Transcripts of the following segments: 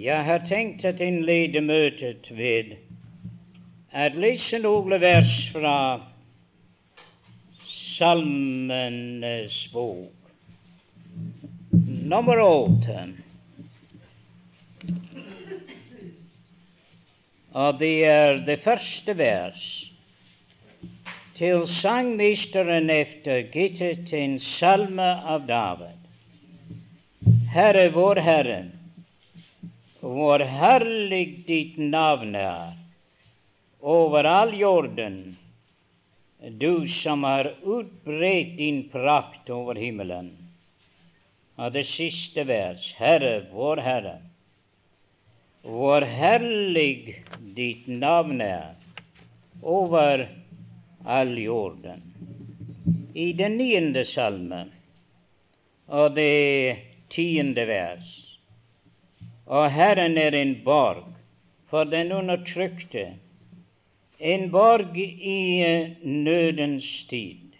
Jeg har tenkt å innlede møtet ved å lese noen vers fra Salmenes bok, nummer åtte. Og det er det første vers til sangmesteren efter gittet en salme av David. Herre vår Herre, hvor herlig ditt navn er over all jorden, du som har utbredt din prakt over himmelen. Og det siste vers, Herre vår Herre, hvor herlig ditt navn er over all jorden. I den niende salmen og det tiende vers. Og Herren er en borg for den undertrykte, en borg i nødens tid.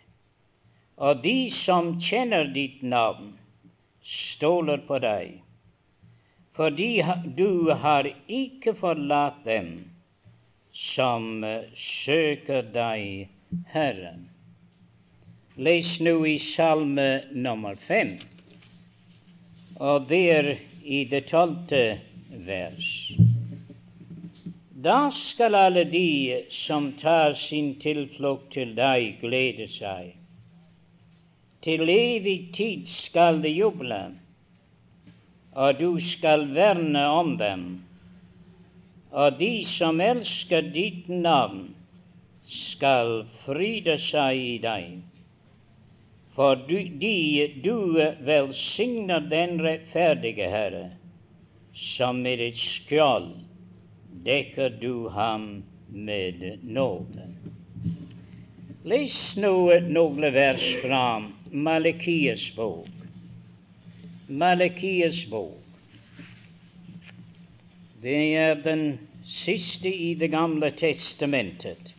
Og de som kjenner ditt navn, stoler på deg, fordi du har ikke forlatt dem som søker deg, Herren. Les nå i salme nummer fem, og det er i det tolvte vers. Da skal alle de som tar sin tilflukt til deg, glede seg. Til evig tid skal de juble, og du skal verne om dem. Og de som elsker ditt navn, skal fryde seg i deg. For de, du velsigner den rettferdige Herre, som med et skjold dekker du ham med nåde. Les nå noen vers fra Malikias bok. Malikias bok. Det er den siste i Det gamle testamentet.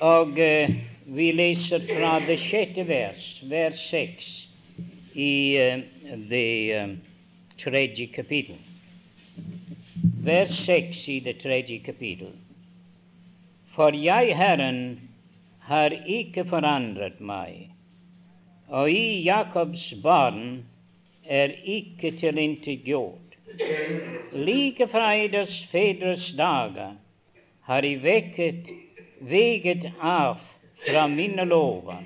Og uh, vi leser fra det sjette vers, vers seks, i uh, det uh, tredje kapittel. Vers seks i det tredje kapittel. For jeg, Herren, har ikke forandret meg, og i Jakobs barn er ikke tilintetgjort. Like fra eders fedres dager har I vekket, veget av fra mine lover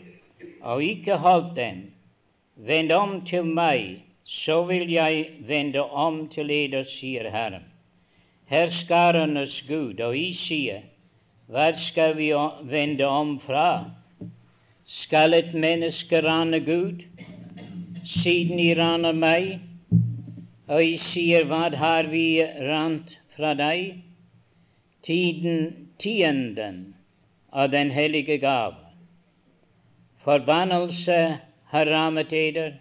og ikke holdt dem. Vend om til meg, så vil jeg vende om til eder, sier Herren. Herskarenes Gud, og jeg sier, hva skal vi vende om fra? Skal et menneske rane Gud, siden de raner meg? Og jeg sier, hva har vi rant fra deg? Tiden, tienden av den hellige gave. Forbannelse har rammet eder,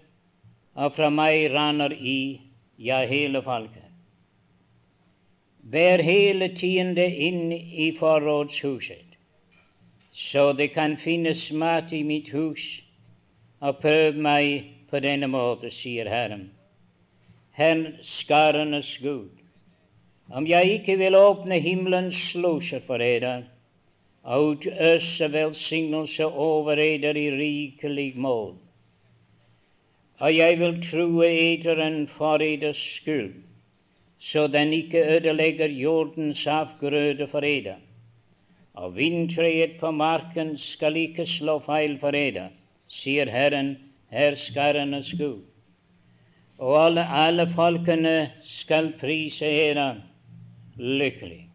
og fra meg raner i, ja, hele folket. Bær hele tiende inn i forrådshuset, så det kan finnes mat i mitt hus, og prøv meg på denne måte, sier Herren. Herren skarenes Gud, om jeg ikke vil åpne himmelens sluser for eder og utøse velsignelse over eder i rikelig mål, og jeg vil true eteren for eders skyld, så den ikke ødelegger jordens avgrøde for eder, og vindtreet på marken skal ikke slå feil for eder, sier Herren, herskarenes Gud. Og alle, alle folkene skal prise eder lykkelig.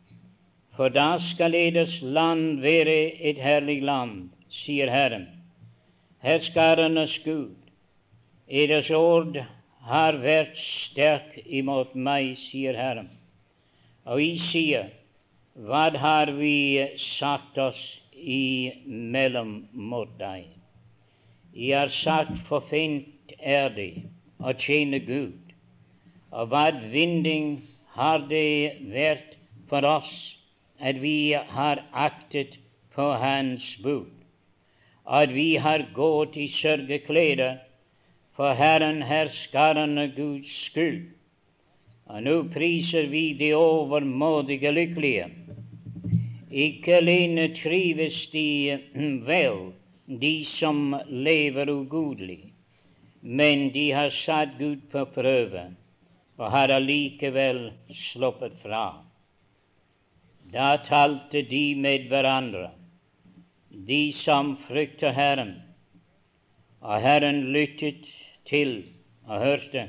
For da skal eders land være et herlig land, sier Herren. Herskarenes Gud, eders ord har vært sterk imot meg, sier Herren. Og jeg sier, hva har vi sagt oss imellom mot deg? Jeg har sagt, for fint er det å tjene Gud. Og hva vinding har det vært for oss at vi har aktet på Hans bud, at vi har gått i sørgeklede for Herren herskarende Guds skyld, Og nå priser vi de overmådige lykkelige. Ikke alene trives de vel, de som lever ugudelig, men de har satt Gud på prøve og har allikevel sluppet fra. Da talte de med hverandre, de som frykter Herren, og Herren lyttet til og hørte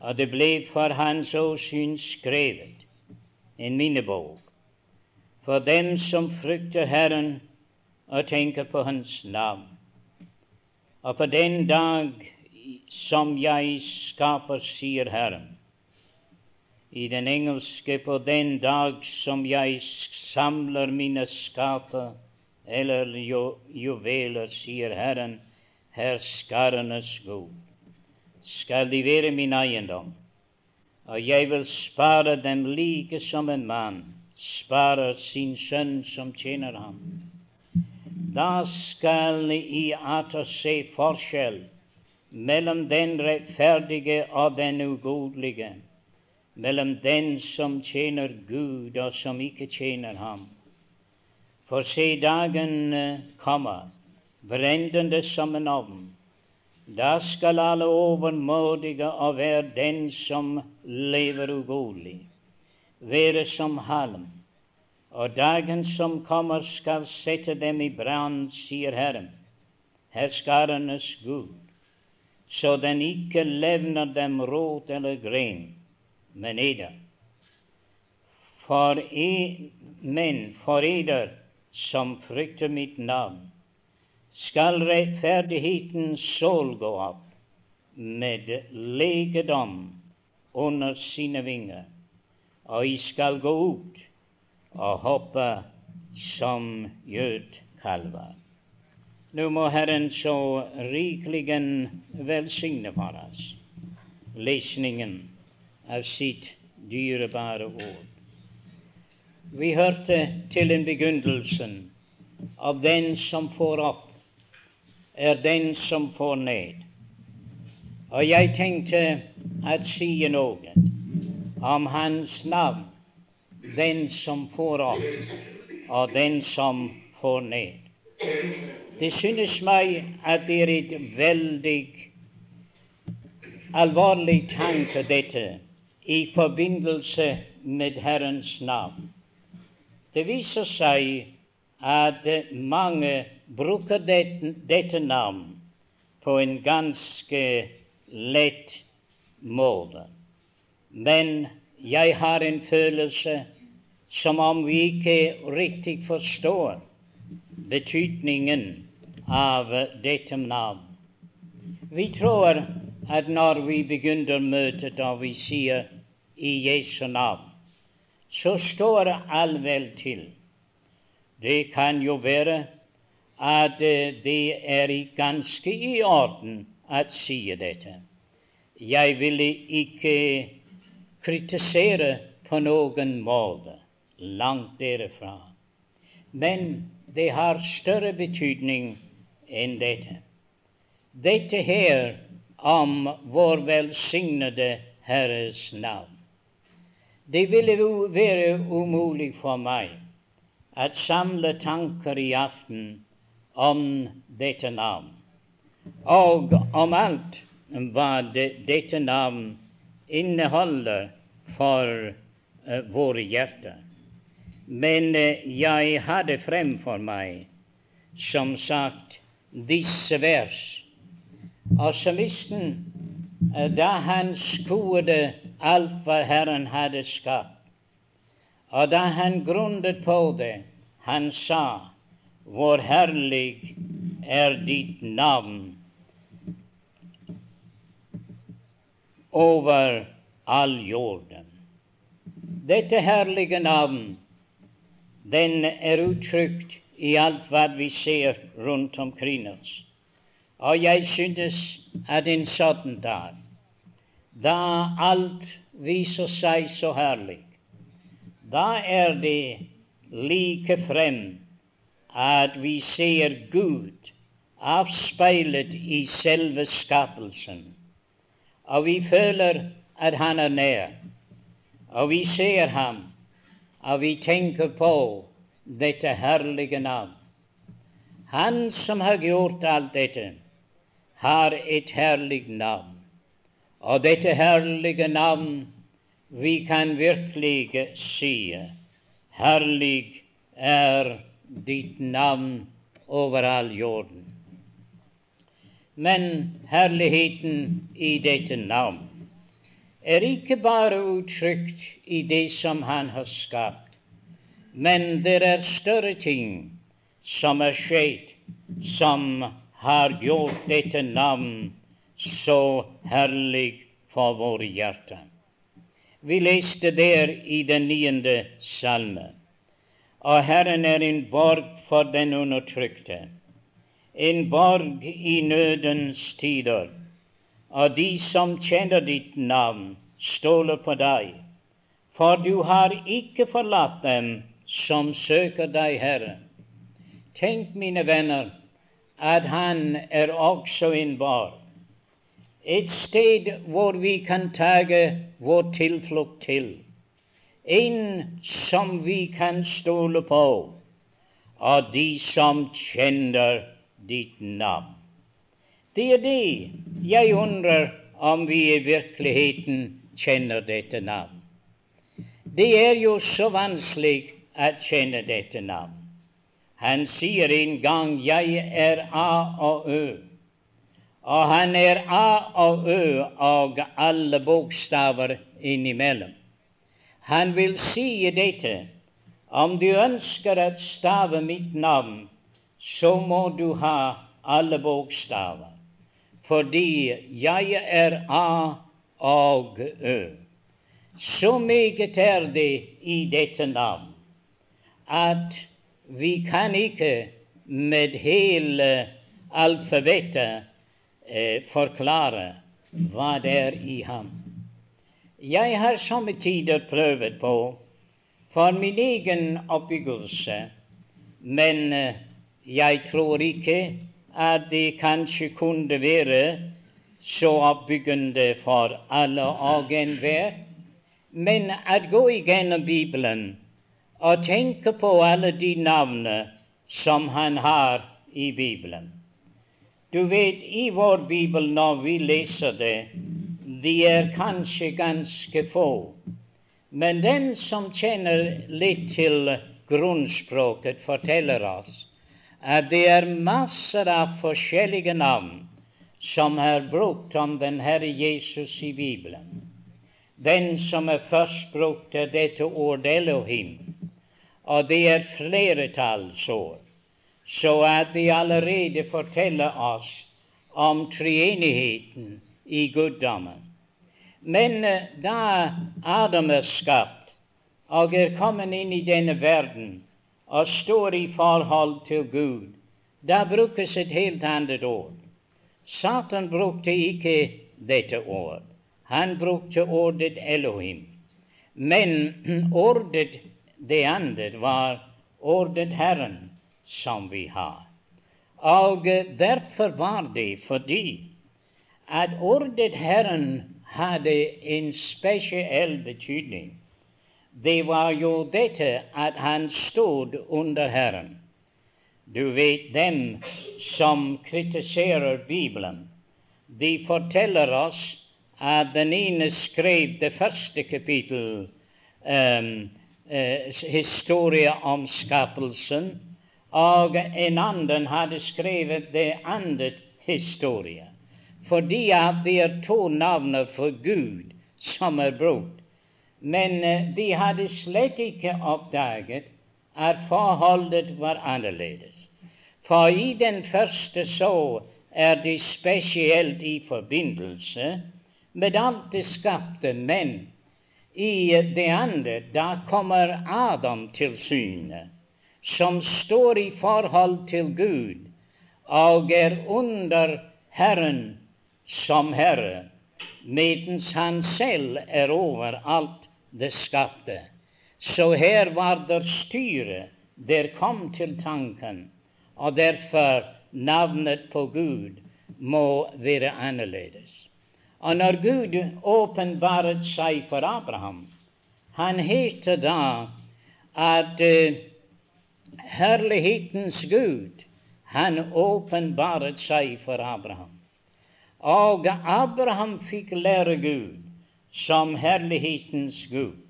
og det ble for hans åsyn skrevet en minnebok for dem som frykter Herren og tenker på Hans navn. Og på den dag som jeg skaper, sier Herren. I den engelske på den dag som jeg samler mine skatter eller ju, juveler, sier Herren, herskarenes Gud skal de være min eiendom, og jeg vil spare dem like som en mann sparer sin sønn som tjener ham. Da skal I atter se forskjell mellom den rettferdige og den ugudelige, mellom den som tjener Gud og som ikke tjener ham. For se, dagen eh, kommer, brennende som en ovn, da skal alle overmådige og være den som lever ugodelig, være som halm. Og dagen som kommer, skal sette dem i brann, sier Herren, herskarenes Gud, så den ikke levner dem rot eller gren, men eder. For i men for eder som frykter mitt navn, skal rettferdighetens sol gå opp med legedom under sine vinger, og I skal gå ut og hoppe som gjødkalver. Nå må Herren så rikelig velsigne for oss lesningen av sitt dyrebare ord. Vi hørte til en begynnelsen av den som får opp er den som får ned. Og jeg tenkte å si noe om hans navn, den som får opp, og den som får ned. Det synes meg at det er et veldig alvorlig tanke, dette, i forbindelse med Herrens navn. Det viser seg at mange bruker dette, dette navn på en ganske lett måte. Men jeg har en følelse som om vi ikke riktig forstår betydningen av dette navn. Vi tror at når vi begynner møtet og vi sier i Jesu navn, så står alt vel til. Det kan jo være at eh, det er ganske i orden å si dette. Jeg ville ikke kritisere på noen måte, langt derifra. Men det har større betydning enn dette. Dette her om vår velsignede Herres navn. Det ville være umulig for meg å samle tanker i aften om dette navn, og om alt hva dette navn inneholder for uh, våre hjerter. Men uh, jeg hadde fremfor meg, som sagt, disse vers. Og salmisten, uh, da han skuede alt hva Herren hadde skapt, og da han grunnet på det, han sa hvor herlig er ditt navn over all jorden. Dette herlige navn, den er uttrykt i alt hva vi ser rundt omkring oss. Og jeg synes at en sånn dag, da alt viser seg så herlig, da er det like frem at vi ser Gud avspeilet i selve skapelsen. Og vi føler at han er nær, og vi ser ham, og vi tenker på dette herlige navn. Han som har gjort alt dette, har et herlig navn. Og dette herlige navn, vi kan virkelig si, herlig er ditt navn over all jorden. Men herligheten i dette navn er ikke bare uttrykt i det som Han har skapt, men det er større ting som er skjedd, som har gjort dette navn så herlig for våre hjerter. Vi leste der i den niende salme. Og Herren er en borg for den undertrykte, en borg i nødens tider. Og de som kjenner ditt navn, stoler på deg, for du har ikke forlatt dem som søker deg, Herre. Tenk, mine venner, at Han er også en borg, et sted hvor vi kan tage vår tilflukt til en som vi kan stole på, og de som kjenner ditt navn. Det er det jeg undrer om vi i virkeligheten kjenner dette navn. Det er jo så vanskelig å kjenne dette navn. Han sier en gang 'Jeg er A og Ø'. Og han er A og Ø og alle bokstaver innimellom. Han vil si dette om du ønsker å stave mitt navn, så må du ha alle bokstaver, fordi jeg er A og Ø. Så meget er det i dette navn at vi kan ikke med hele alfabetet eh, forklare hva det er i ham. Jeg har somme tider prøvd på for min egen oppbyggelse, men eh, jeg tror ikke at det kanskje kunne være så oppbyggende for alle og enhver. Men å gå igjennom Bibelen og tenke på alle de navnene som han har i Bibelen. Du vet, i vår bibel, når vi leser det, de er kanskje ganske få. Men den som kjenner litt til grunnspråket, forteller oss at det er masser av forskjellige navn som er brukt om den Herre Jesus i Bibelen. Den som er først brukt, er dette ordet Elohim, og det er flertallsord, så at de allerede forteller oss om treenigheten i guddommen. Men eh, da Adam er skapt og er kommet inn i denne verden og står i forhold til Gud, da brukes et helt annet ord. Satan brukte ikke dette ord. Han brukte ordet Elohim. Men ordet det andre var ordet Herren, som vi har. Og derfor var det fordi at ordet Herren hadde en spesiell betydning. Det var jo dette at han stod under Herren. Du vet, dem som kritiserer Bibelen, de forteller oss at den ene skrev det første kapittel, um, uh, historie om skapelsen, og en annen hadde skrevet det andre historie fordi at det er to navn for Gud som er brukt. Men eh, de hadde slett ikke oppdaget at forholdet var annerledes. For i den første så er de spesielt i forbindelse med alt det skapte, men i det andre, da kommer Adam til syne, som står i forhold til Gud og er under Herren som Herre, medens Han selv er over alt det skapte. Så her var det styre der kom til tanken, og derfor navnet på Gud må være annerledes. Og når Gud åpenbaret seg for Abraham, han heter da at uh, herlighetens Gud, han åpenbaret seg for Abraham. Og Abraham fikk lære Gud som herlighetens Gud.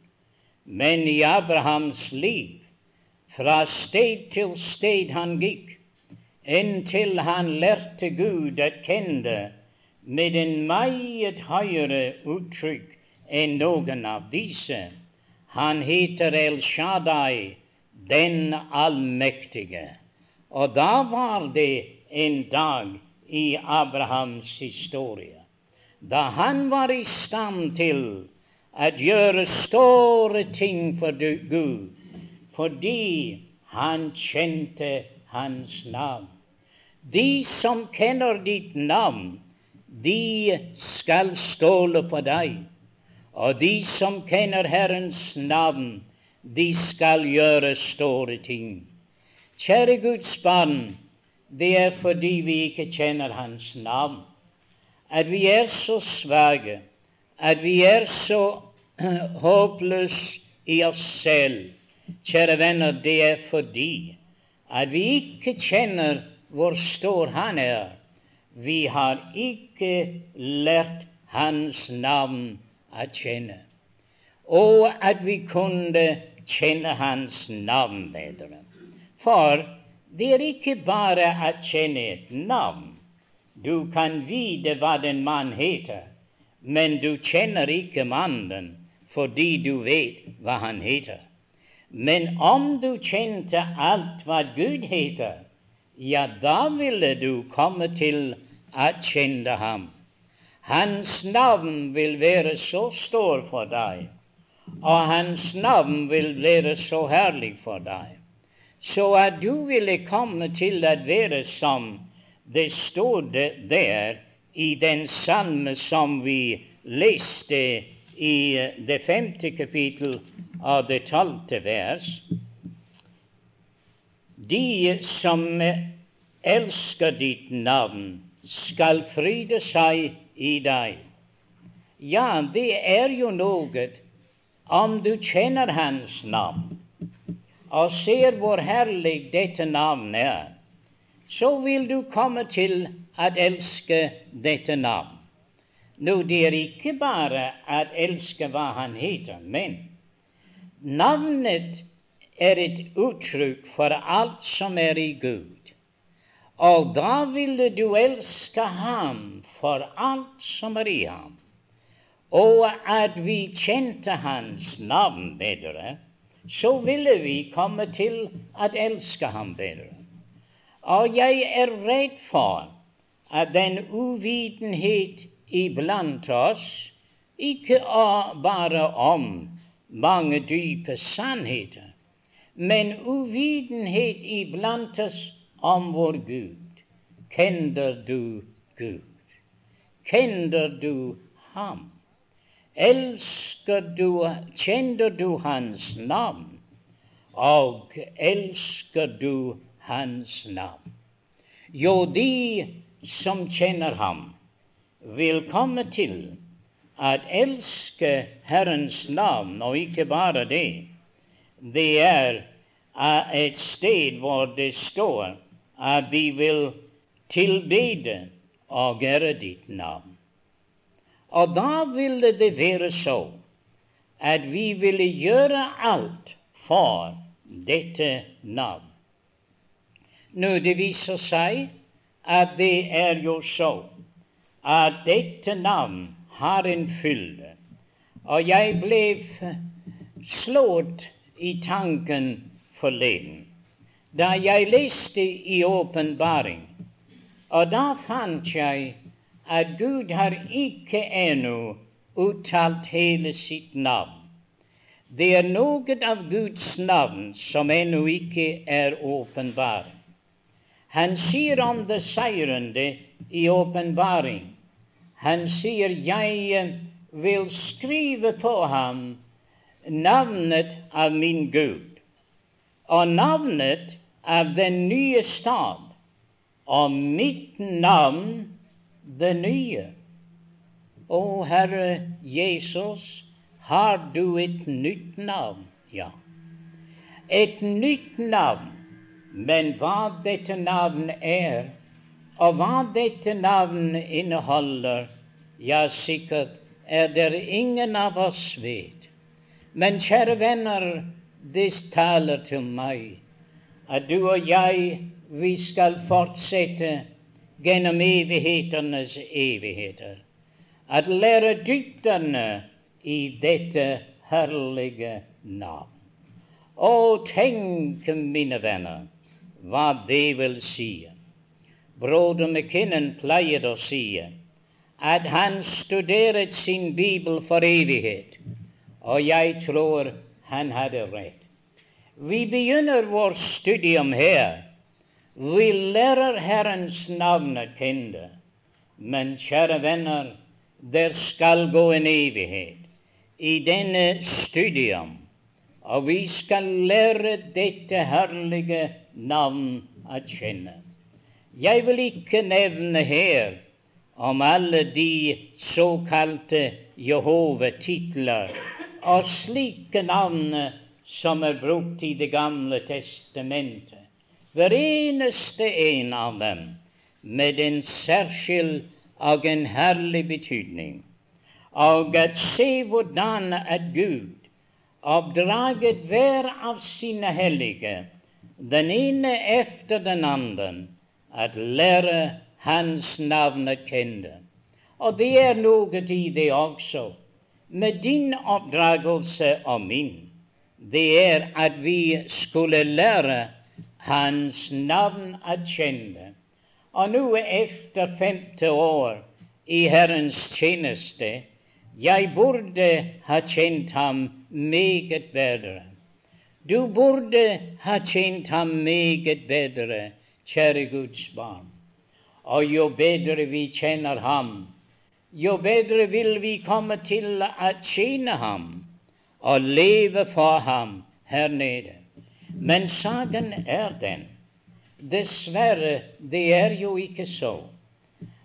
Men i Abrahams liv, fra sted til sted han gikk, inntil han lærte Gud å kjenne med en meget høyere uttrykk enn noen av disse. Han heter El Shaddai, den allmektige. Og da var det en dag i Abrahams historie da han var i stand til å gjøre store ting for Gud, fordi han kjente hans navn. De som kjenner ditt navn, de skal stole på deg. Og de som kjenner Herrens navn, de skal gjøre store ting. Kjære Guds barn, det er fordi vi ikke kjenner Hans navn, at vi er så svake, at vi er så håpløse i oss selv. Kjære venner, det er fordi at vi ikke kjenner hvor stor Han er. Vi har ikke lært Hans navn å kjenne. Og at vi kunne kjenne Hans navn bedre. For det er ikke bare å kjenne et navn. Du kan vite hva den mann heter, men du kjenner ikke mannen fordi du vet hva han heter. Men om du kjente alt hva Gud heter, ja, da ville du komme til å kjenne ham. Hans navn vil være så stor for deg, og hans navn vil være så herlig for deg, så at du ville komme til å være som det stod der i den salme som vi leste i det femte kapittel av det tolvte vers. De som elsker ditt navn, skal fryde seg i deg. Ja, det er jo noe om du kjenner Hans navn og ser hvor herlig dette navnet er, så vil du komme til å elske dette navn. Nå, det er ikke bare å elske hva han heter, men navnet er et uttrykk for alt som er i Gud. Og da ville du elske ham for alt som er i ham. Og at vi kjente hans navn bedre, så ville vi komme til å elske ham bedre. Og jeg er redd for at den uvitenhet iblant oss ikke bare om mange dype sannheter, men uvitenhet iblant oss om vår Gud. Kjenner du Gud? Kjenner du Ham? Elsker du, kjenner du Hans navn? Og elsker du Hans navn? Jo, de som kjenner Ham, vil komme til at elske Herrens navn, og ikke bare det det er et sted hvor det står at vi vil tilbede og gjøre ditt navn. Og da ville det være så at vi ville gjøre alt for dette navn. Nå, det viser seg at det er jo så at dette navn har en fylde. Og jeg ble slått i tanken forleden da jeg leste i åpenbaring, og da fant jeg at Gud har ikke ennå uttalt hele sitt navn. Det er noe av Guds navn som ennå ikke er åpenbar. Han sier om det seirende i åpenbaring. Han sier 'Jeg vil skrive på ham navnet av min Gud og navnet av den nye stad og mitt navn det nye. Å Herre Jesus, har du et nytt navn? Ja. Et nytt navn. Men hva dette navnet er, og hva dette navnet inneholder, ja, sikkert er det ingen av oss vet. Men kjære venner, det taler til meg at du og jeg, vi skal fortsette gjennom evighetenes evigheter. At lære dybdene i dette herlige navn. Å, tenk, mine venner, hva det vil si. Broder McKinnon pleier å si at han studeret sin bibel for evighet, og jeg tror han hadde rett. Vi begynner vårt studium her. Vi lærer Herrens navn å kjenne. Men kjære venner, der skal gå en evighet i denne studium, og vi skal lære dette herlige navn å kjenne. Jeg vil ikke nevne her om alle de såkalte Jehova-titler og slike navn som er brukt i Det gamle testamentet. Hver eneste en av dem med en særskilt og en herlig betydning. Og at se hvordan at Gud oppdraget hver av sine hellige, den ene efter den andre, at lære Hans navn å kjenne. Og det er noe i det også, med din oppdragelse og min det er at vi skulle lære Hans navn å kjenne. Og nå etter femte år i Herrens tjeneste, jeg burde ha kjent ham meget bedre. Du burde ha kjent ham meget bedre, kjære Guds barn. Og jo bedre vi kjenner ham, jo bedre vil vi komme til å tjene ham og leve for ham her nede. Men saken er den, dessverre, det er jo ikke så,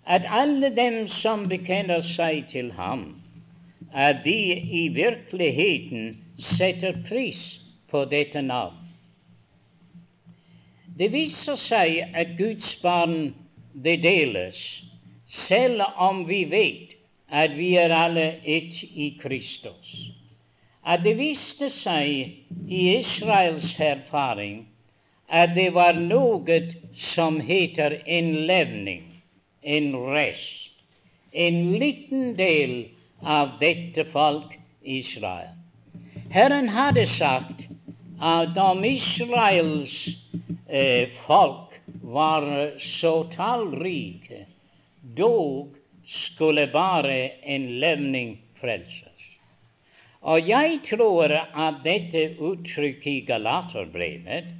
at alle dem som bekjenner seg til ham, at de i virkeligheten setter pris på dette navn. Det viser seg at Guds barn det deles, selv om vi vet at vi er alle ett i Kristus at det viste seg i Israels erfaring at det var noe som heter en levning, en rest, en liten del av dette folk Israel. Herren hadde sagt at om Israels eh, folk var så tallrike, dog skulle bare en levning frelses. Og jeg tror at dette uttrykket i Galaterbrevet,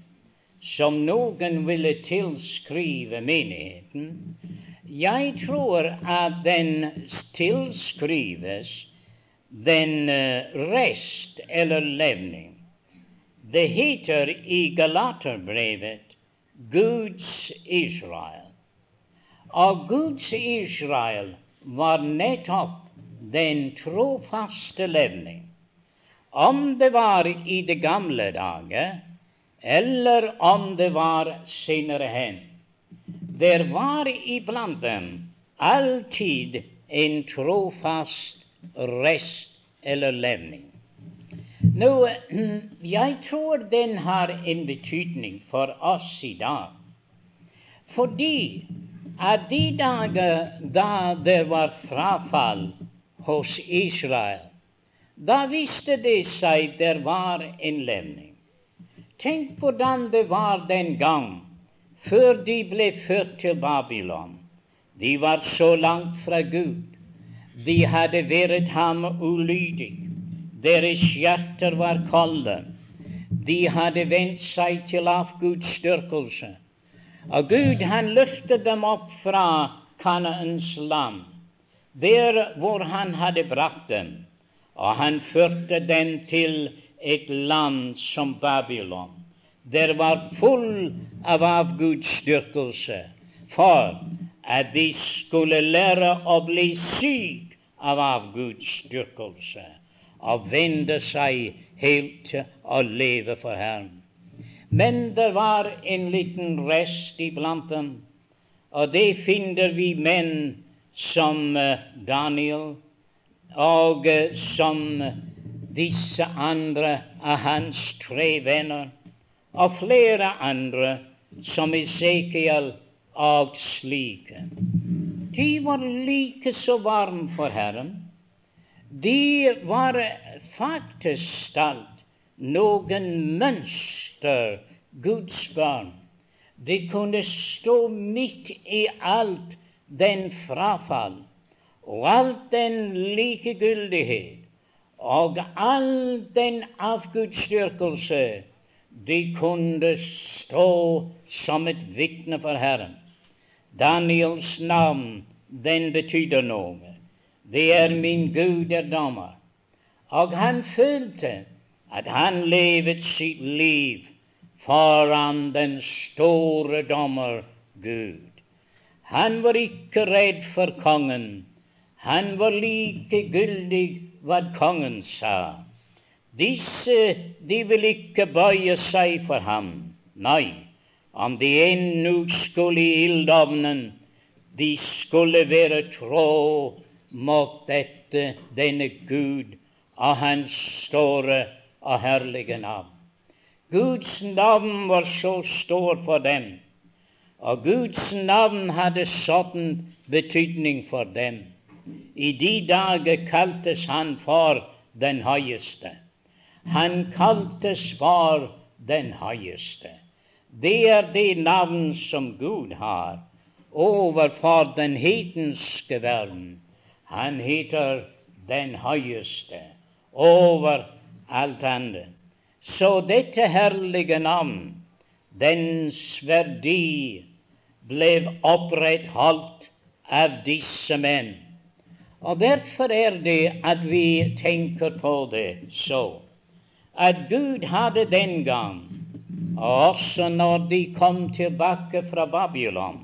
som noen ville tilskrive menigheten, jeg tror at den tilskrives den eh, rest eller levning. Det heter i Galaterbrevet Guds Israel. Og Guds Israel var nettopp den trofaste levning om det var i de gamle dager, eller om det var senere hen. Der var iblant dem alltid en trofast rest eller levning. Nå, jeg tror den har en betydning for oss i dag. Fordi at de dager da det var frafall hos Israel, da viste det seg der var en levning. Tenk hvordan det var den gang, før de ble ført til Babylon. De var så langt fra Gud. De hadde vært ham ulydig. Deres hjerter var kalde. De hadde vendt seg til avgudsdyrkelse. Og Gud han løftet dem opp fra Kanaans land, der hvor han hadde brakt dem og han førte dem til et land som Babylon. Der var full av avgudsdyrkelse for at de skulle lære å bli syk av avgudsdyrkelse og vende seg helt til å leve for Herren. Men det var en liten rest iblant dem, og det finner vi menn som eh, Daniel og som disse andre av hans tre venner, og flere andre som Esekiel og slike. De var like så varme for Herren de var faktisk alt noen mønster Guds barn. De kunne stå midt i alt den frafall og alt den likegyldighet og all den avgudsdyrkelse. De kunne stå som et vitne for Herren. Daniels navn, den betyder noe. Det er min Gud er dommer. Og han følte at han levet sitt liv foran den store dommer Gud. Han var ikke redd for kongen. Han var likegyldig hva kongen sa. Disse de vil ikke bøye seg for ham. Nei, om de ennå skulle i ildovnen, de skulle være trå mot dette, denne Gud og hans store og herlige navn. Guds navn var så stor for dem, og Guds navn hadde sånn betydning for dem. I de dager kaltes han for den høyeste. Han kaltes for den høyeste. Det er det navn som Gud har overfor den hedenske verden. Han heter den høyeste over alt annet. Så dette herlige navn, dens verdi, ble opprettholdt av disse menn. Og Derfor er det at vi tenker på det så, at Gud hadde den gang, og også når de kom tilbake fra Babylon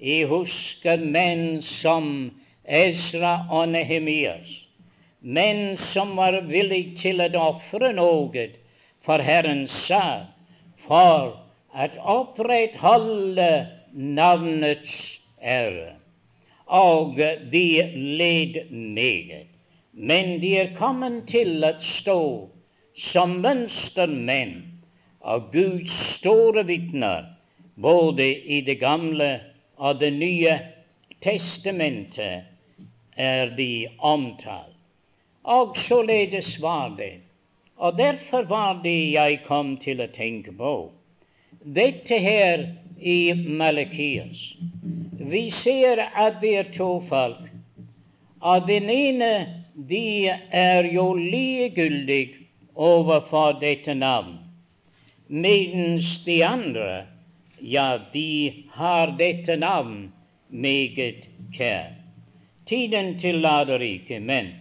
Jeg husker menn som Ezra og Nehemias, menn som var villige til å ofre noe for Herrens sak, for å opprettholde navnets ære. Og de led meget. Men de er kommet til å stå som mønstermenn av Guds store vitner, både i det gamle og det nye testamentet er de omtalt. Og således var det. Og derfor var det jeg kom til å tenke på. Dette her i Malakias. Vi ser at det er to folk. at den ene de er jo likegyldig overfor dette navn, mens de andre, ja, de har dette navn meget kjær. Tiden tillater ikke, men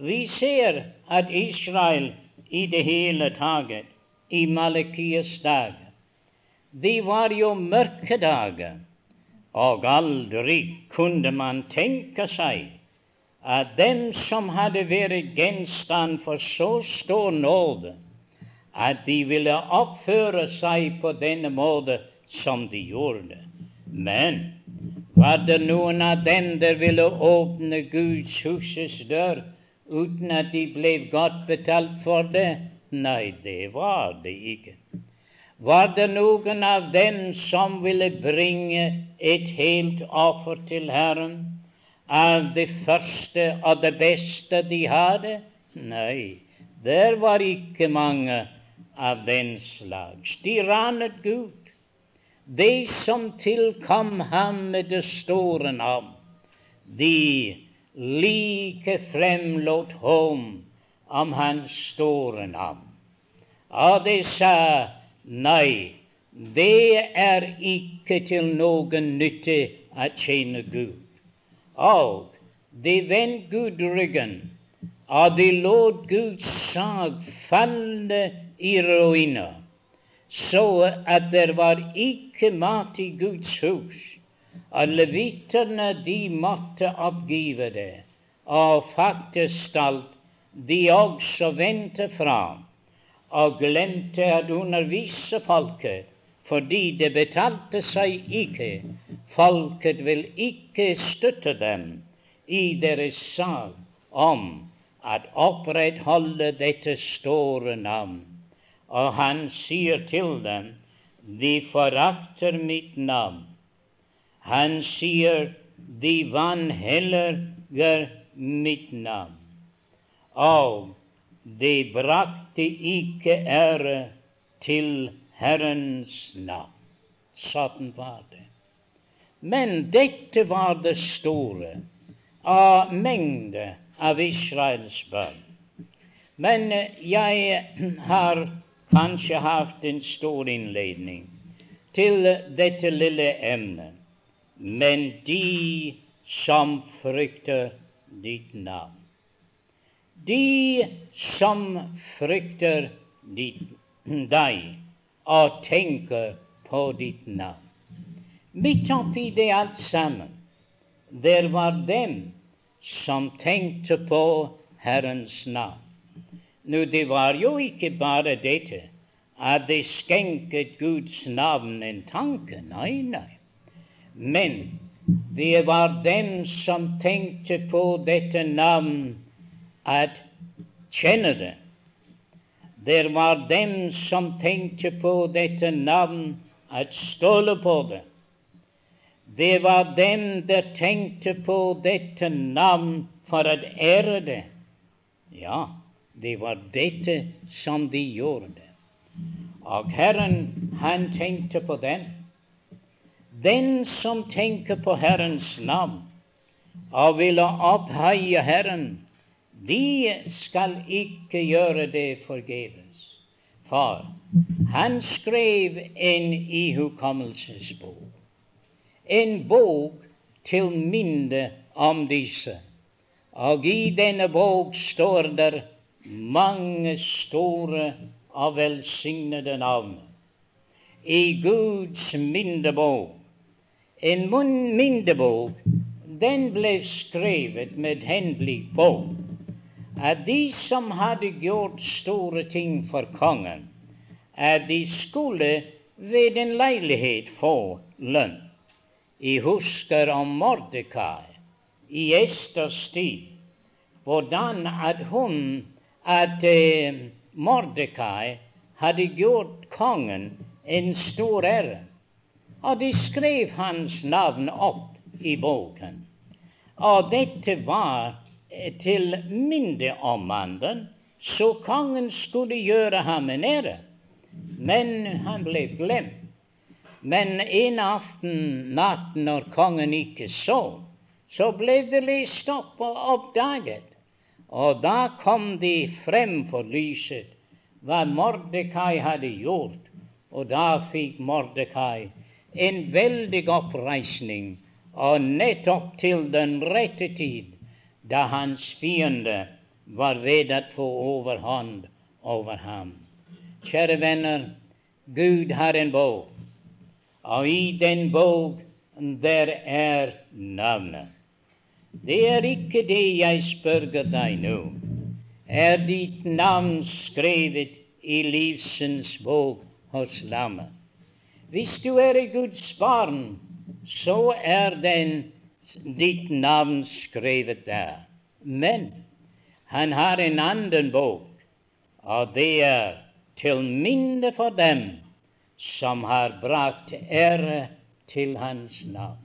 vi ser at Israel i det hele taget i Malakias dager De var jo mørke dager, og aldri kunne man tenke seg at dem som hadde vært gjenstand for så stor nåde, at de ville oppføre seg på denne måte som de gjorde. Men var det noen av dem der ville åpne Guds husets dør uten at de ble godt betalt for det? Nei, det var det ikke. Var det noen av dem som ville bringe et helt offer til Herren, av det første og det beste de hadde? Nei, der var ikke mange av den slags. De ranet Gud De som tilkom ham med det store navn, de like fremlot hån om hans store navn. Og de sa nei, det er ikke til noen nytte å tjene Gud. Og de vendte Gud ryggen, og de lot Guds sag falle i ruiner så at det var ikke mat i Guds hus. Og leviterne de måtte oppgive det, og faktisk alt de også vendte fra og glemte at undervise folket, fordi det betalte seg ikke. Folket vil ikke støtte dem i deres sak om at opprettholde dette store navn. Og han sier til dem, de forakter mitt navn. Han sier, de vanhelliger mitt navn. Og de brakte ikke ære til Herrens navn. Sånn var det. Men dette var det store av mengde av Israels barn. Men jeg har kanskje hatt en stor innledning til dette lille emnet. Men de som frykter ditt navn. De som frykter deg og tenker på ditt navn. Midt oppi det alt sammen, der var dem som tenkte på Herrens navn. Nå, det var jo ikke bare dette at de skjenket Guds navn en tanke. Nei, nei. Men det var dem som tenkte på dette navn at kjenne det. Det var dem som tenkte på dette navn, at stole på det. Det var dem der tenkte på dette navn for å ære det. Ja, det var dette som de gjorde. Og Herren, han tenkte på den. Den som tenker på Herrens navn og ville opphøye Herren, de skal ikke gjøre det forgjeves. For han skrev en ihukommelsesbok, en bok til minne om disse. Og i denne bok står der mange store og velsignede navn. I Guds minnebok. En minnebok, den ble skrevet med henblikk på at de som hadde gjort store ting for kongen, at de skulle ved en leilighet få lønn. Jeg husker om Mordekai i Esters tid, hvordan at hun at eh, Mordekai hadde gjort kongen en stor ære. Og de skrev hans navn opp i boken. Og dette var til minne om mannen, så kongen skulle gjøre ham en ære. Men han ble glemt. Men en aften, natt, når kongen ikke så, så ble det lest opp og oppdaget. Og da kom de frem for lyset hva Mordekai hadde gjort. Og da fikk Mordekai en veldig oppreisning, og nettopp til den rette tid da hans fiende var ved å få overhånd over ham. Kjære venner, Gud har en bog, og i den bog der er navnet. Det er ikke det jeg spør deg nå. Er ditt navn skrevet i livsens bog hos lammet? Hvis du er et Guds barn, så er den ditt navn skrevet der. Men han har en annen bok, og det er til minne for dem som har brakt ære til hans navn.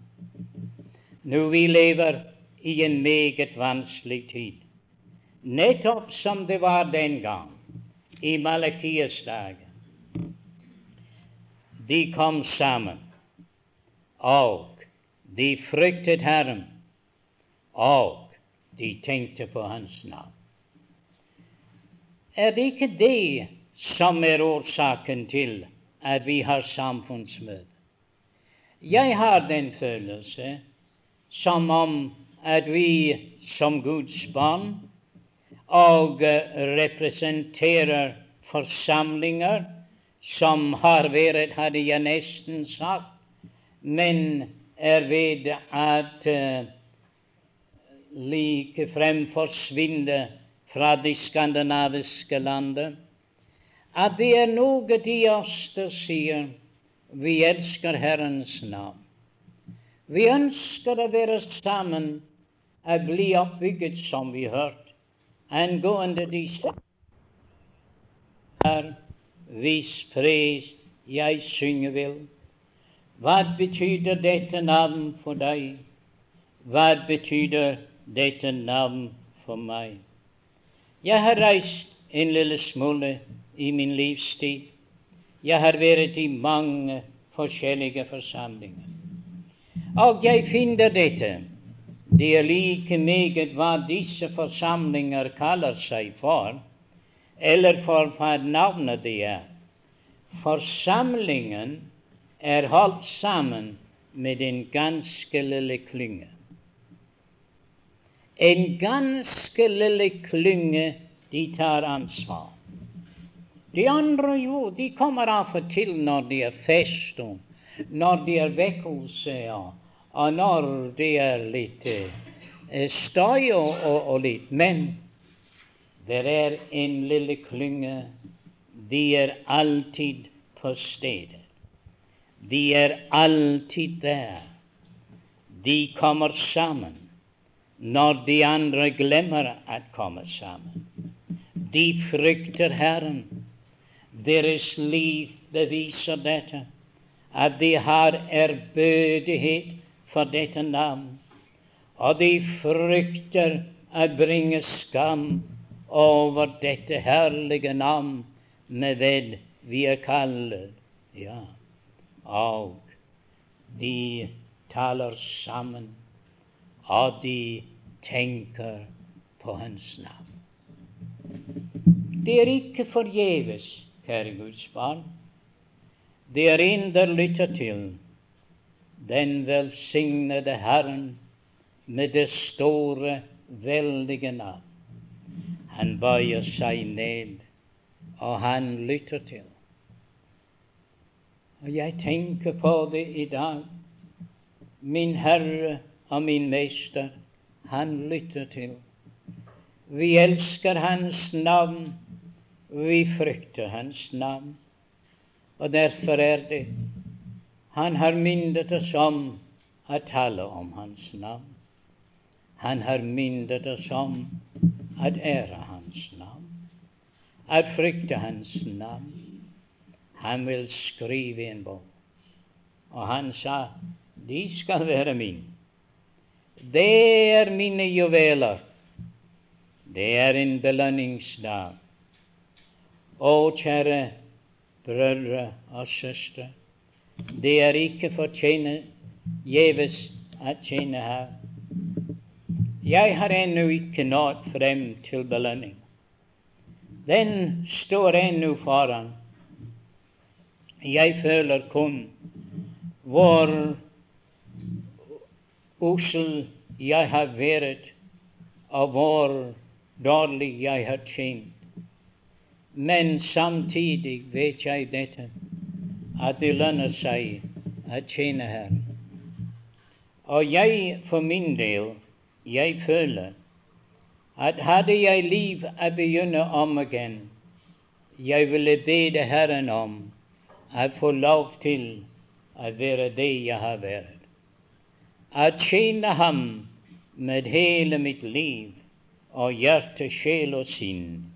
Nå vi lever i en meget vanskelig tid, nettopp som det var den gang, i Malakias dager. De kom sammen, og de fryktet Herren, og de tenkte på Hans navn. Er det ikke det som er årsaken til at vi har samfunnsmøte? Jeg har den følelse som om at vi som Guds barn og representerer forsamlinger som har vært, hadde jeg nesten sagt, men er ved at like frem forsvinne fra de skandinaviske landene. At det er noe de oss der sier vi elsker Herrens navn. Vi ønsker å være sammen og bli oppbygget, som vi hørte, angående disse her, vis pris jeg synge vil. Hva betyr dette navn for deg? Hva betyr dette navn for meg? Jeg har reist en lille smule i min livstid. Jeg har vært i mange forskjellige forsamlinger. Og jeg finner dette. Det er like meget hva disse forsamlinger kaller seg for, eller for hva navnet de er. Forsamlingen er holdt sammen med en ganske lille klynge. En ganske lille klynge, de tar ansvar. De andre jo, de kommer av og til når det er fest, og når det er vekkelse, og når det er litt eh, støy og, og, og litt. Men det er en lille klynge de er alltid på stedet. De er alltid der. De kommer sammen når de andre glemmer å komme sammen. De frykter Herren. Deres liv beviser dette, at de har ærbødighet for dette navn. Og de frykter å bringe skam over dette herlige navn med ved vi er kallet. Ja. Og de taler sammen, og de tenker på Hans navn. Det er ikke forgjeves, kjære Guds barn. Det er en der lytter til den velsignede Herren med det store, veldige navn. Han bøyer seg ned og han lytter til. Og jeg tenker på det i dag. Min Herre og min Mester, han lytter til. Vi elsker Hans navn, vi frykter Hans navn. Og derfor er det Han har minnet oss om å tale om Hans navn. Han har minnet oss om å ære Hans navn at frykte Hans navn. Han vil skrive en bok. Og han sa, de skal være mine. Det er mine juveler. Det er en belønningsdag. Å, kjære brødre og søstre, det er ikke for tjene, gjeves å tjene her. Jeg har ennå ikke nådd frem til belønning den står ennå foran. Jeg føler kun hvor ussel jeg har vært, og hvor dårlig jeg har tjent. Men samtidig vet jeg dette, at det lønner seg å tjene Herren. Og jeg for min del, jeg føler at hadde jeg liv å begynne om igjen, jeg ville bede Herren om å får lov til å være det jeg har vært. Å tjene Ham med hele mitt liv og hjerte, sjel og sinn,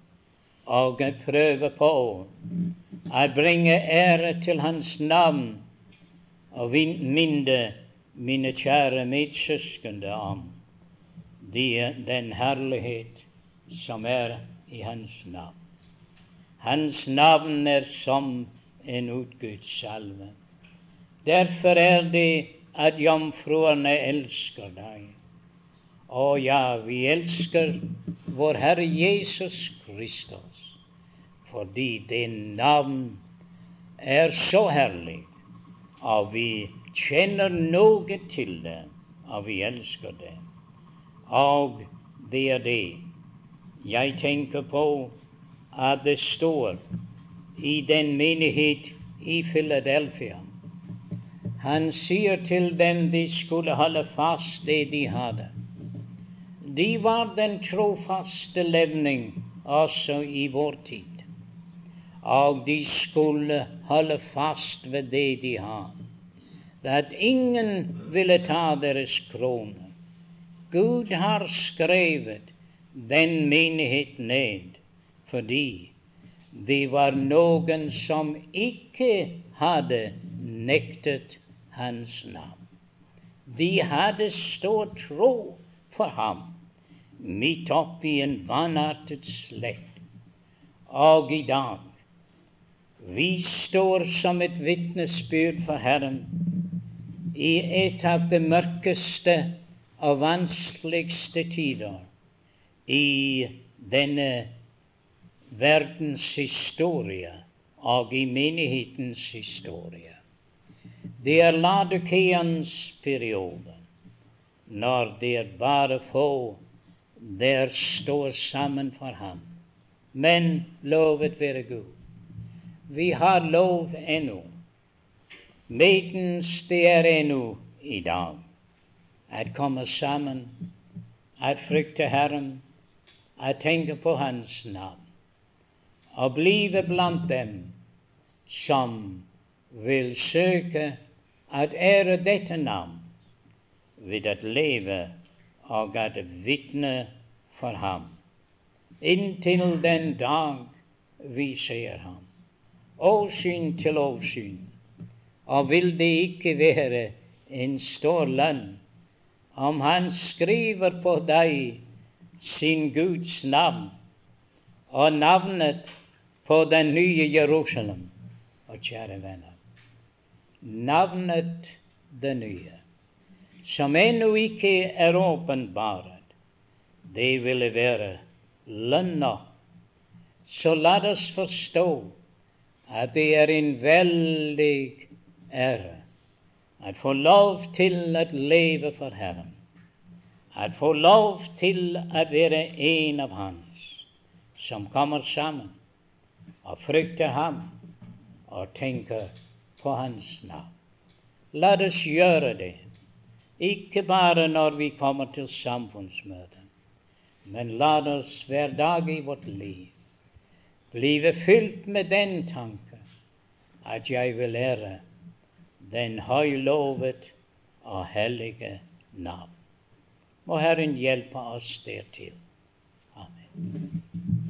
og jeg prøver på å bringe ære til Hans navn og minne mine kjære medsøsken om de, den herlighet som er i Hans navn. Hans navn er som en utguds salve. Derfor er det at jomfruene elsker deg. Å ja, vi elsker vår Herre Jesus Kristus, fordi det navn er så herlig, og vi kjenner noe til det, og vi elsker det. Og det er det jeg tenker på at det står i den menighet i Philadelphia. Han sier til dem de skulle holde fast det de hadde. De var den trofaste levning også i vår tid. Og de skulle holde fast ved det de har. At ingen ville ta deres krone. Gud har skrevet den menighet ned fordi det var noen som ikke hadde nektet hans navn. De hadde stor tro for ham midt oppi en vanartet slekt. Og i dag vi står som et vitnesbyrd for Herren i et av de mørkeste og vanskeligste tider i denne verdens historie og i menighetens historie. Det er Ladukeans periode, når det er bare få der står sammen for ham. Men lovet være Gud. Vi har lov ennå, medens det er ennå i dag, at komme sammen, at frykte Herren, at tenke på Hans navn og blive blant dem som vil søke at ære dette navn ved at leve og at vitne for ham, inntil den dag vi ser ham. Åsyn til åsyn. Og vil det ikke være en stor lønn om han skriver på deg sin Guds navn og navnet på den nye Jerusalem. Og kjære venner, navnet det nye, som ennå ikke er åpenbart, det ville være lønna. Så la oss forstå at det er en veldig ære at få lov til å leve for Herren, at få lov til å være en av Hans, som kommer sammen og frykter ham og tenker på hans navn. La oss gjøre det, ikke bare når vi kommer til samfunnsmøter, men la oss hver dag i vårt liv blive fylt med den tanke at jeg vil ære den høylovet og hellige navn. Må Herren hjelpe oss dertil. Amen.